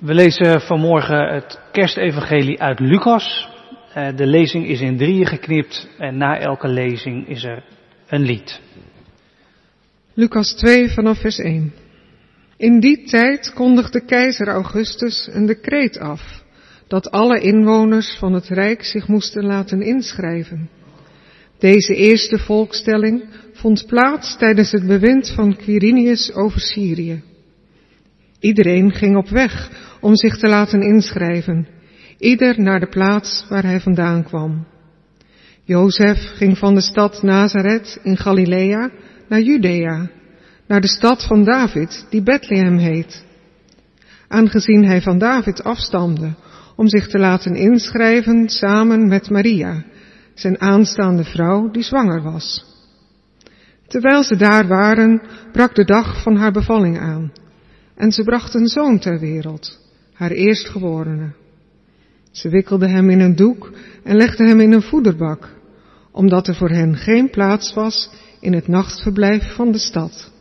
We lezen vanmorgen het kerstevangelie uit Lucas. Eh, de lezing is in drieën geknipt en na elke lezing is er een lied. Lucas 2 vanaf vers 1. In die tijd kondigde keizer Augustus een decreet af dat alle inwoners van het Rijk zich moesten laten inschrijven. Deze eerste volkstelling vond plaats tijdens het bewind van Quirinius over Syrië. Iedereen ging op weg om zich te laten inschrijven, ieder naar de plaats waar hij vandaan kwam. Jozef ging van de stad Nazareth in Galilea naar Judea, naar de stad van David, die Bethlehem heet. Aangezien hij van David afstamde, om zich te laten inschrijven samen met Maria, zijn aanstaande vrouw die zwanger was. Terwijl ze daar waren, brak de dag van haar bevalling aan, en ze bracht een zoon ter wereld, haar eerstgeborene. Ze wikkelde hem in een doek en legde hem in een voederbak, omdat er voor hen geen plaats was in het nachtverblijf van de stad.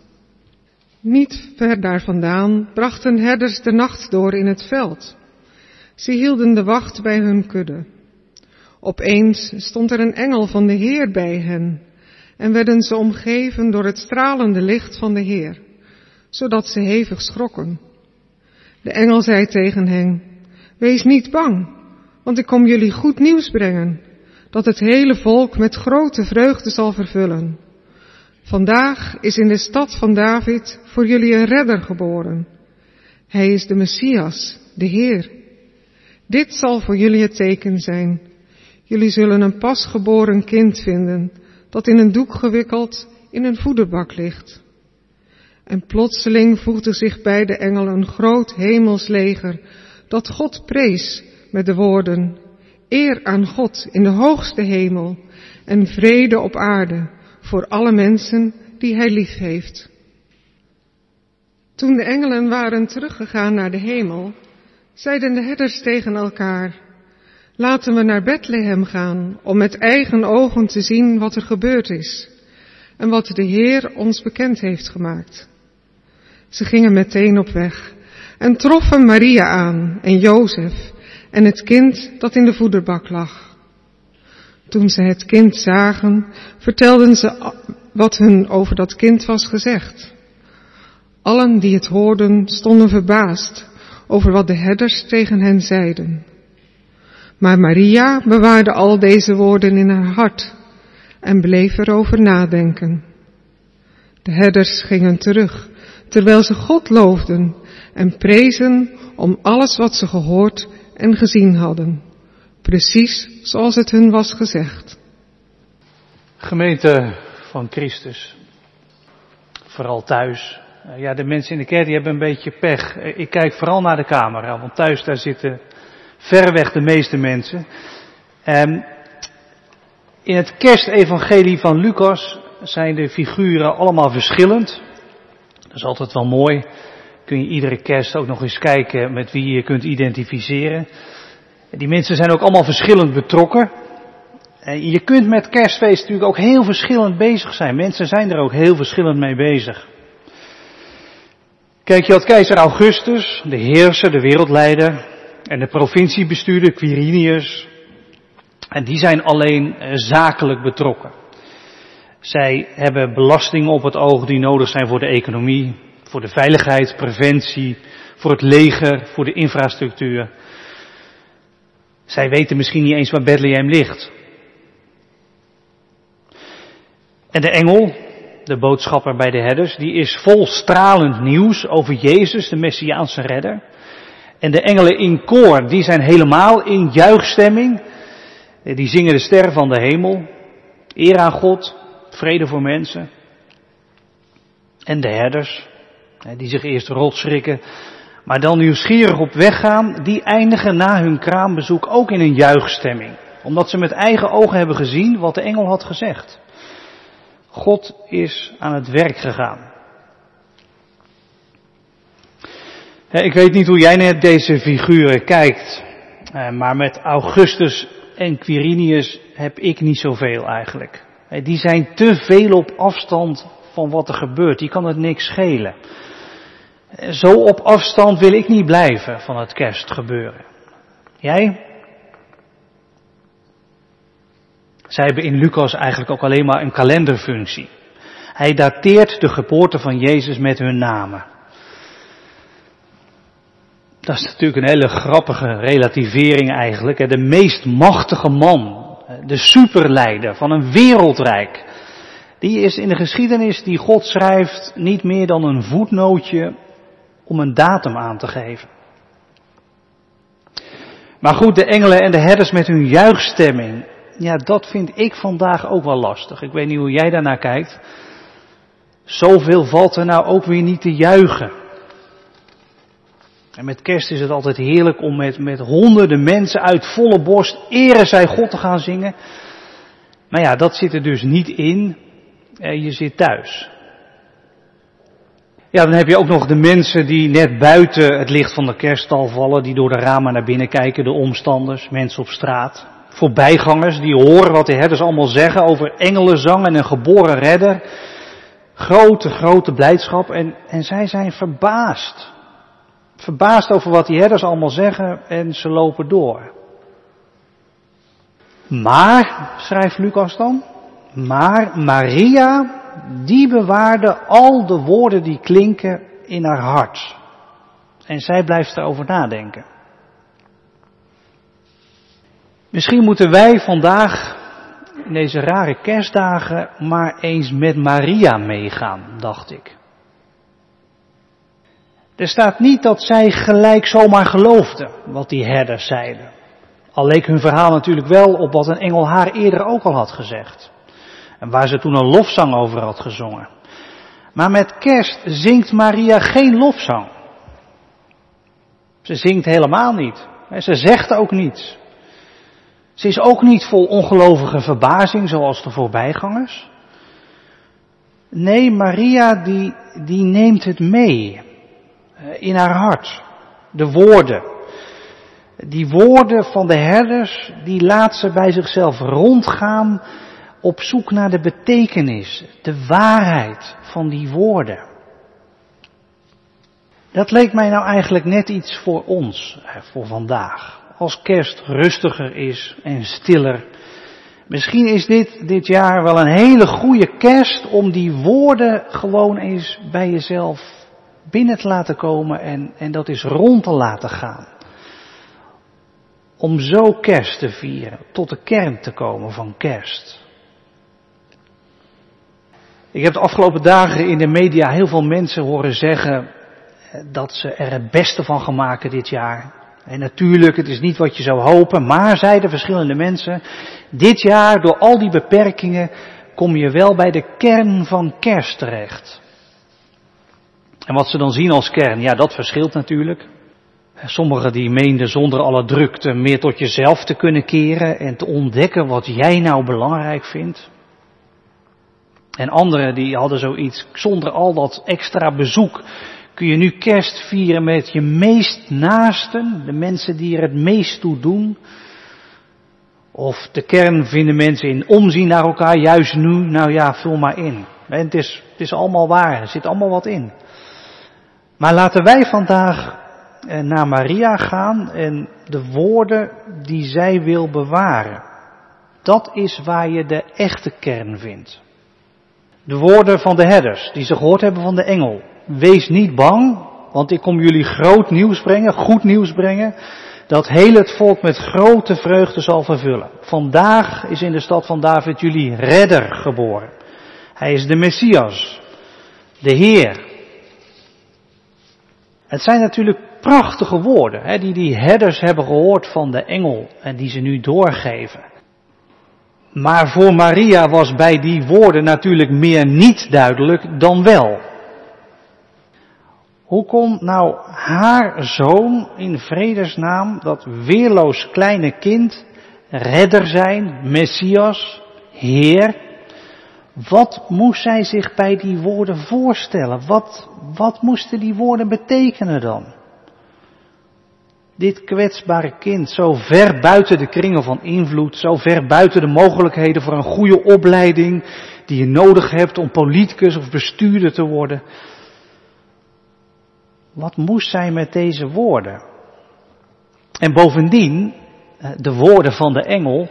Niet ver daar vandaan brachten herders de nacht door in het veld. Ze hielden de wacht bij hun kudde. Opeens stond er een engel van de Heer bij hen en werden ze omgeven door het stralende licht van de Heer, zodat ze hevig schrokken. De engel zei tegen hen, wees niet bang, want ik kom jullie goed nieuws brengen, dat het hele volk met grote vreugde zal vervullen. Vandaag is in de stad van David voor jullie een redder geboren. Hij is de Messias, de Heer. Dit zal voor jullie het teken zijn. Jullie zullen een pasgeboren kind vinden, dat in een doek gewikkeld in een voederbak ligt. En plotseling voegde zich bij de engel een groot hemelsleger, dat God prees met de woorden, eer aan God in de hoogste hemel en vrede op aarde voor alle mensen die hij lief heeft. Toen de engelen waren teruggegaan naar de hemel, zeiden de herders tegen elkaar, laten we naar Bethlehem gaan om met eigen ogen te zien wat er gebeurd is en wat de Heer ons bekend heeft gemaakt. Ze gingen meteen op weg en troffen Maria aan en Jozef en het kind dat in de voederbak lag. Toen ze het kind zagen, vertelden ze wat hun over dat kind was gezegd. Allen die het hoorden stonden verbaasd over wat de herders tegen hen zeiden. Maar Maria bewaarde al deze woorden in haar hart en bleef erover nadenken. De herders gingen terug, terwijl ze God loofden en prezen om alles wat ze gehoord en gezien hadden, precies zoals het hun was gezegd. Gemeente van Christus, vooral thuis. Ja, de mensen in de kerk die hebben een beetje pech. Ik kijk vooral naar de camera, want thuis daar zitten verreweg de meeste mensen. Um, in het kerstevangelie van Lucas zijn de figuren allemaal verschillend. Dat is altijd wel mooi. Kun je iedere kerst ook nog eens kijken met wie je kunt identificeren. Die mensen zijn ook allemaal verschillend betrokken. En je kunt met kerstfeest natuurlijk ook heel verschillend bezig zijn. Mensen zijn er ook heel verschillend mee bezig. Kijk, je had keizer Augustus, de heerser, de wereldleider, en de provinciebestuurder Quirinius. En die zijn alleen zakelijk betrokken. Zij hebben belastingen op het oog die nodig zijn voor de economie, voor de veiligheid, preventie, voor het leger, voor de infrastructuur. Zij weten misschien niet eens waar Bethlehem ligt. En de engel, de boodschapper bij de herders, die is vol stralend nieuws over Jezus, de Messiaanse redder. En de engelen in koor, die zijn helemaal in juichstemming. Die zingen de ster van de hemel. Eer aan God, vrede voor mensen. En de herders, die zich eerst rot schrikken, maar dan nieuwsgierig op weg gaan, die eindigen na hun kraambezoek ook in een juichstemming. Omdat ze met eigen ogen hebben gezien wat de engel had gezegd. God is aan het werk gegaan. Ik weet niet hoe jij naar deze figuren kijkt, maar met Augustus en Quirinius heb ik niet zoveel eigenlijk. Die zijn te veel op afstand van wat er gebeurt. Die kan het niks schelen. Zo op afstand wil ik niet blijven van het kerstgebeuren. Jij? Zij hebben in Lucas eigenlijk ook alleen maar een kalenderfunctie. Hij dateert de geboorte van Jezus met hun namen. Dat is natuurlijk een hele grappige relativering eigenlijk. De meest machtige man, de superleider van een wereldrijk, die is in de geschiedenis die God schrijft niet meer dan een voetnootje om een datum aan te geven. Maar goed, de engelen en de herders met hun juichstemming, ja, dat vind ik vandaag ook wel lastig. Ik weet niet hoe jij daarnaar kijkt. Zoveel valt er nou ook weer niet te juichen. En met kerst is het altijd heerlijk om met, met honderden mensen uit volle borst ere zij God te gaan zingen. Maar ja, dat zit er dus niet in. Je zit thuis. Ja, dan heb je ook nog de mensen die net buiten het licht van de kerststal vallen, die door de ramen naar binnen kijken, de omstanders, mensen op straat. Voorbijgangers die horen wat de herders allemaal zeggen over engelenzang en een geboren redder. Grote, grote blijdschap en, en zij zijn verbaasd. Verbaasd over wat die herders allemaal zeggen en ze lopen door. Maar, schrijft Lucas dan, maar Maria, die bewaarde al de woorden die klinken in haar hart. En zij blijft erover nadenken. Misschien moeten wij vandaag in deze rare kerstdagen maar eens met Maria meegaan, dacht ik. Er staat niet dat zij gelijk zomaar geloofde wat die herders zeiden. Al leek hun verhaal natuurlijk wel op wat een engel haar eerder ook al had gezegd. En waar ze toen een lofzang over had gezongen. Maar met kerst zingt Maria geen lofzang. Ze zingt helemaal niet. Ze zegt ook niets. Ze is ook niet vol ongelovige verbazing zoals de voorbijgangers. Nee, Maria die, die neemt het mee in haar hart. De woorden. Die woorden van de herders, die laat ze bij zichzelf rondgaan op zoek naar de betekenis, de waarheid van die woorden. Dat leek mij nou eigenlijk net iets voor ons, voor vandaag. Als kerst rustiger is en stiller. Misschien is dit dit jaar wel een hele goede kerst om die woorden gewoon eens bij jezelf binnen te laten komen en, en dat is rond te laten gaan. Om zo kerst te vieren, tot de kern te komen van kerst. Ik heb de afgelopen dagen in de media heel veel mensen horen zeggen dat ze er het beste van gaan maken dit jaar. En natuurlijk, het is niet wat je zou hopen, maar zeiden verschillende mensen, dit jaar door al die beperkingen kom je wel bij de kern van kerst terecht. En wat ze dan zien als kern, ja dat verschilt natuurlijk. Sommigen die meenden zonder alle drukte meer tot jezelf te kunnen keren en te ontdekken wat jij nou belangrijk vindt. En anderen die hadden zoiets, zonder al dat extra bezoek kun je nu kerst vieren met je meest naasten, de mensen die er het meest toe doen. Of de kern vinden mensen in omzien naar elkaar, juist nu, nou ja, vul maar in. En het is, het is allemaal waar, er zit allemaal wat in. Maar laten wij vandaag eh, naar Maria gaan en de woorden die zij wil bewaren. Dat is waar je de echte kern vindt. De woorden van de herders, die ze gehoord hebben van de engel. Wees niet bang, want ik kom jullie groot nieuws brengen, goed nieuws brengen, dat heel het volk met grote vreugde zal vervullen. Vandaag is in de stad van David jullie redder geboren. Hij is de Messias, de Heer. Het zijn natuurlijk prachtige woorden, hè, die die herders hebben gehoord van de engel en die ze nu doorgeven. Maar voor Maria was bij die woorden natuurlijk meer niet duidelijk dan wel. Hoe kon nou haar zoon in vredesnaam, dat weerloos kleine kind, redder zijn, Messias, Heer? Wat moest zij zich bij die woorden voorstellen? Wat, wat moesten die woorden betekenen dan? dit kwetsbare kind zo ver buiten de kringen van invloed, zo ver buiten de mogelijkheden voor een goede opleiding die je nodig hebt om politicus of bestuurder te worden. Wat moest zij met deze woorden? En bovendien, eh, de woorden van de engel,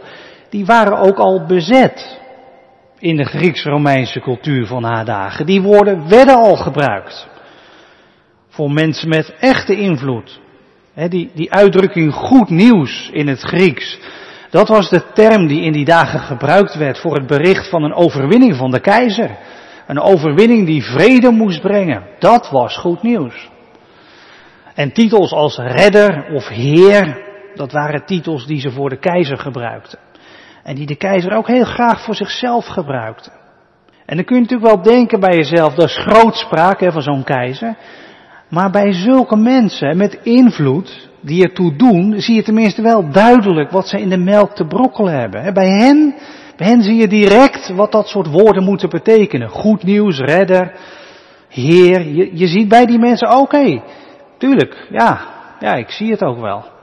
die waren ook al bezet in de Grieks-Romeinse cultuur van haar dagen. Die woorden werden al gebruikt voor mensen met echte invloed. die, die uitdrukking goed nieuws in het Grieks, dat was de term die in die dagen gebruikt werd voor het bericht van een overwinning van de keizer. Een overwinning die vrede moest brengen. Dat was goed nieuws. En titels als redder of heer, dat waren titels die ze voor de keizer gebruikten. En die de keizer ook heel graag voor zichzelf gebruikte. En dan kun je natuurlijk wel denken bij jezelf, dat is grootspraak hè, van zo'n keizer. Maar bij zulke mensen met invloed, die ertoe doen, zie je tenminste wel duidelijk wat ze in de melk te brokkelen hebben. Bij hen, bij hen zie je direct wat dat soort woorden moeten betekenen. Goed nieuws, redder, heer. Je, je ziet bij die mensen, oké, tuurlijk, ja, ja, ik zie het ook wel.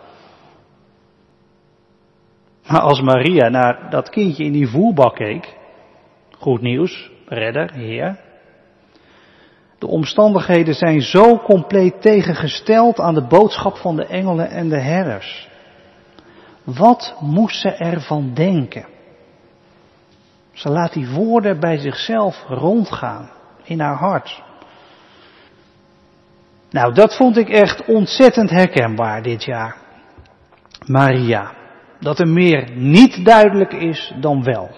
Maar als Maria naar dat kindje in die voerbak keek, goed nieuws, redder, heer. De omstandigheden zijn zo compleet tegengesteld aan de boodschap van de engelen en de herders. Wat moest ze ervan denken? Ze laat die woorden bij zichzelf rondgaan in haar hart. Nou, dat vond ik echt ontzettend herkenbaar dit jaar. Maria dat er meer niet duidelijk is dan wel.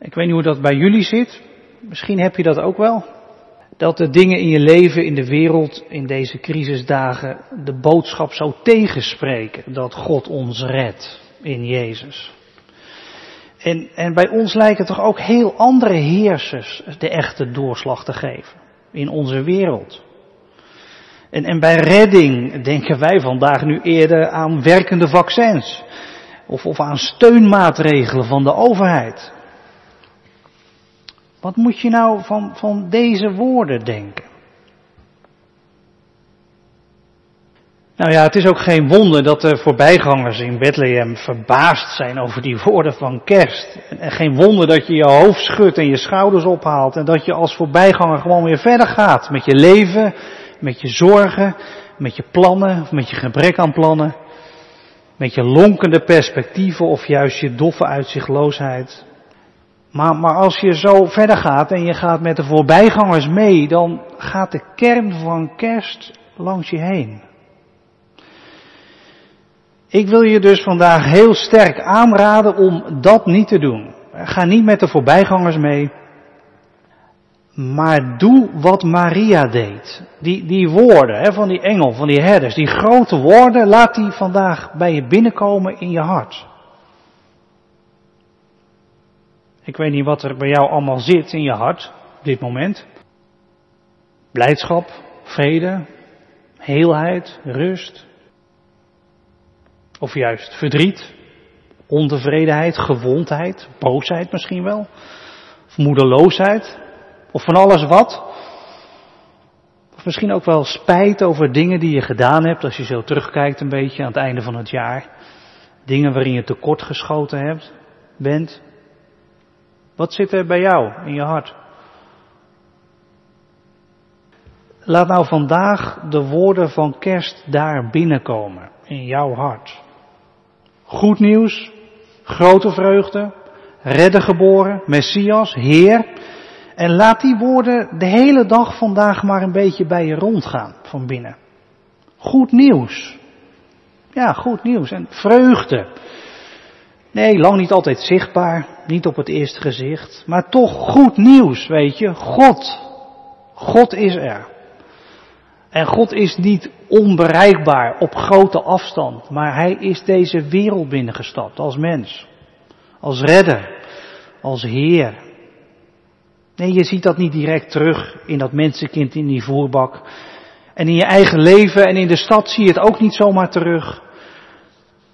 Ik weet niet hoe dat bij jullie zit. Misschien heb je dat ook wel. Dat de dingen in je leven, in de wereld, in deze crisisdagen, de boodschap zo tegenspreken dat God ons redt in Jezus. En, en bij ons lijken toch ook heel andere heersers de echte doorslag te geven in onze wereld. En, en bij redding denken wij vandaag nu eerder aan werkende vaccins. Of, of aan steunmaatregelen van de overheid. Wat moet je nou van, van deze woorden denken? Nou ja, het is ook geen wonder dat de voorbijgangers in Bethlehem verbaasd zijn over die woorden van kerst. En geen wonder dat je je hoofd schudt en je schouders ophaalt en dat je als voorbijganger gewoon weer verder gaat met je leven, met je zorgen, met je plannen of met je gebrek aan plannen. Met je lonkende perspectieven of juist je doffe uitzichtloosheid. Maar, maar als je zo verder gaat en je gaat met de voorbijgangers mee, dan gaat de kern van kerst langs je heen. Ik wil je dus vandaag heel sterk aanraden om dat niet te doen. Ga niet met de voorbijgangers mee. Maar doe wat Maria deed. Die, die woorden hè, van die engel, van die herders, die grote woorden, laat die vandaag bij je binnenkomen in je hart. Ik weet niet wat er bij jou allemaal zit in je hart op dit moment. Blijdschap, vrede, heelheid, rust. Of juist verdriet, ontevredenheid, gewondheid, boosheid misschien wel. Of moedeloosheid, of van alles wat. Of misschien ook wel spijt over dingen die je gedaan hebt als je zo terugkijkt een beetje aan het einde van het jaar. Dingen waarin je tekort geschoten hebt, bent. Wat zit er bij jou in je hart? Laat nou vandaag de woorden van kerst daar binnenkomen in jouw hart. Goed nieuws, grote vreugde, redder geboren, Messias, Heer. En laat die woorden de hele dag vandaag maar een beetje bij je rondgaan van binnen. Goed nieuws. Ja, goed nieuws. En vreugde. Nee, lang niet altijd zichtbaar, niet op het eerste gezicht, maar toch goed nieuws, weet je. God. God is er. En God is niet onbereikbaar op grote afstand, maar Hij is deze wereld binnengestapt als mens, als redder, als Heer. Nee, je ziet dat niet direct terug in dat mensenkind in die voerbak. En in je eigen leven en in de stad zie je het ook niet zomaar terug.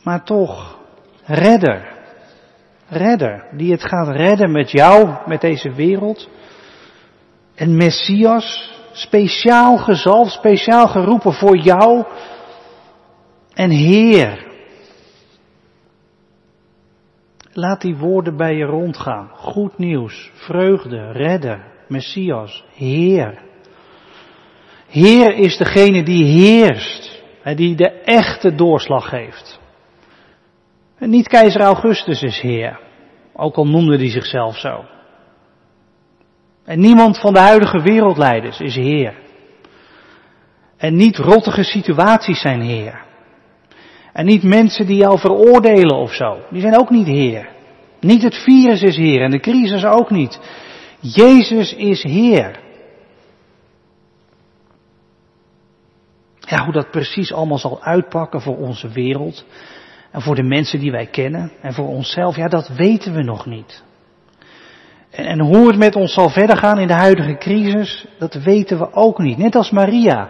Maar toch, redder. Redder, die het gaat redden met jou, met deze wereld. En Messias, speciaal gezalfd, speciaal geroepen voor jou. En Heer, Laat die woorden bij je rondgaan. Goed nieuws, vreugde, redder, Messias, Heer. Heer is degene die heerst, die de echte doorslag geeft. En niet keizer Augustus is Heer, ook al noemde hij zichzelf zo. En niemand van de huidige wereldleiders is Heer. En niet rottige situaties zijn Heer. En niet mensen die jou veroordelen of zo. Die zijn ook niet Heer. Niet het virus is Heer en de crisis ook niet. Jezus is Heer. Ja, hoe dat precies allemaal zal uitpakken voor onze wereld en voor de mensen die wij kennen en voor onszelf, ja, dat weten we nog niet. En, en hoe het met ons zal verder gaan in de huidige crisis, dat weten we ook niet. Net als Maria.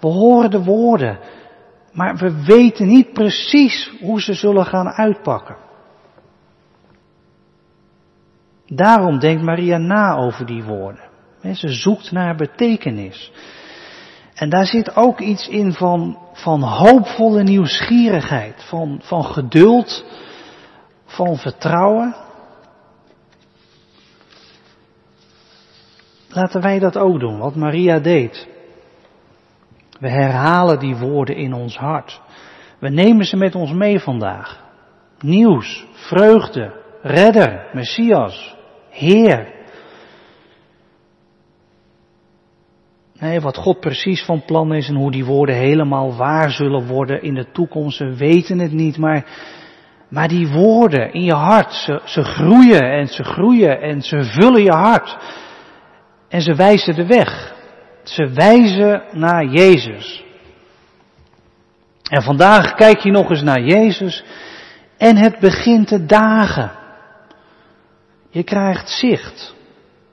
We horen de woorden, maar we weten niet precies hoe ze zullen gaan uitpakken. Daarom denkt Maria na over die woorden. Ze zoekt naar betekenis. En daar zit ook iets in van, van hoopvolle nieuwsgierigheid, van, van geduld, van vertrouwen. Laten wij dat ook doen, wat Maria deed. We herhalen die woorden in ons hart. We nemen ze met ons mee vandaag. Nieuws, vreugde, redder, Messias, Heer. Nee, wat God precies van plan is en hoe die woorden helemaal waar zullen worden in de toekomst, we weten het niet, maar, maar die woorden in je hart, ze, ze groeien en ze groeien en ze vullen je hart. En ze wijzen de weg. Ze wijzen naar Jezus. En vandaag kijk je nog eens naar Jezus en het begint te dagen. Je krijgt zicht.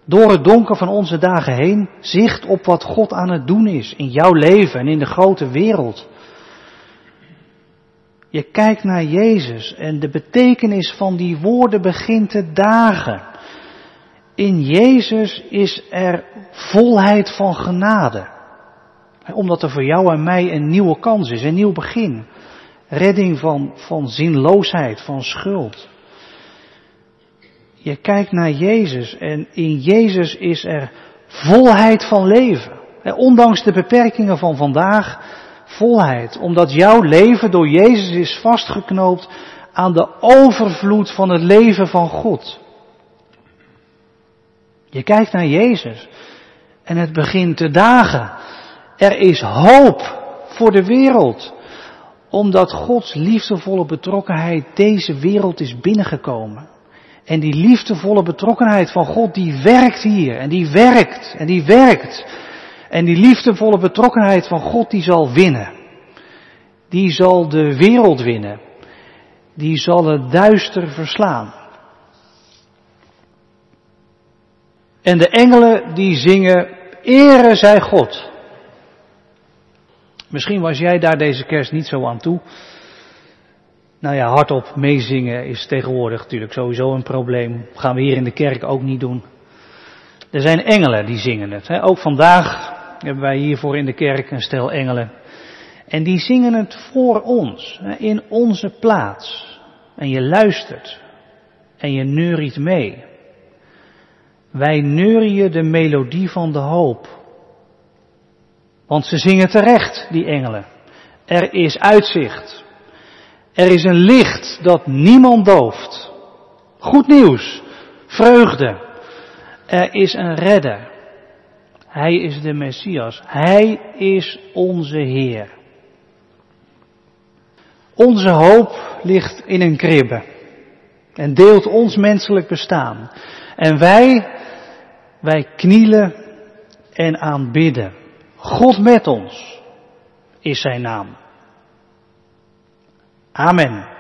Door het donker van onze dagen heen, zicht op wat God aan het doen is in jouw leven en in de grote wereld. Je kijkt naar Jezus en de betekenis van die woorden begint te dagen. In Jezus is er volheid van genade. Omdat er voor jou en mij een nieuwe kans is, een nieuw begin. Redding van, van zinloosheid, van schuld. Je kijkt naar Jezus en in Jezus is er volheid van leven. Ondanks de beperkingen van vandaag, volheid. Omdat jouw leven door Jezus is vastgeknoopt aan de overvloed van het leven van God. Je kijkt naar Jezus en het begint te dagen. Er is hoop voor de wereld, omdat Gods liefdevolle betrokkenheid deze wereld is binnengekomen. En die liefdevolle betrokkenheid van God, die werkt hier en die werkt en die werkt. En die liefdevolle betrokkenheid van God, die zal winnen. Die zal de wereld winnen. Die zal het duister verslaan. En de engelen die zingen, ere zij God. Misschien was jij daar deze kerst niet zo aan toe. Nou ja, hardop meezingen is tegenwoordig natuurlijk sowieso een probleem. Gaan we hier in de kerk ook niet doen. Er zijn engelen die zingen het. Hè. Ook vandaag hebben wij hiervoor in de kerk een stel engelen. En die zingen het voor ons, in onze plaats. En je luistert. En je neuriet mee. Wij neurien de melodie van de hoop. Want ze zingen terecht, die engelen. Er is uitzicht. Er is een licht dat niemand dooft. Goed nieuws. Vreugde. Er is een redder. Hij is de Messias. Hij is onze Heer. Onze hoop ligt in een kribbe en deelt ons menselijk bestaan. En wij, wij knielen en aanbidden. God met ons is zijn naam. Amen.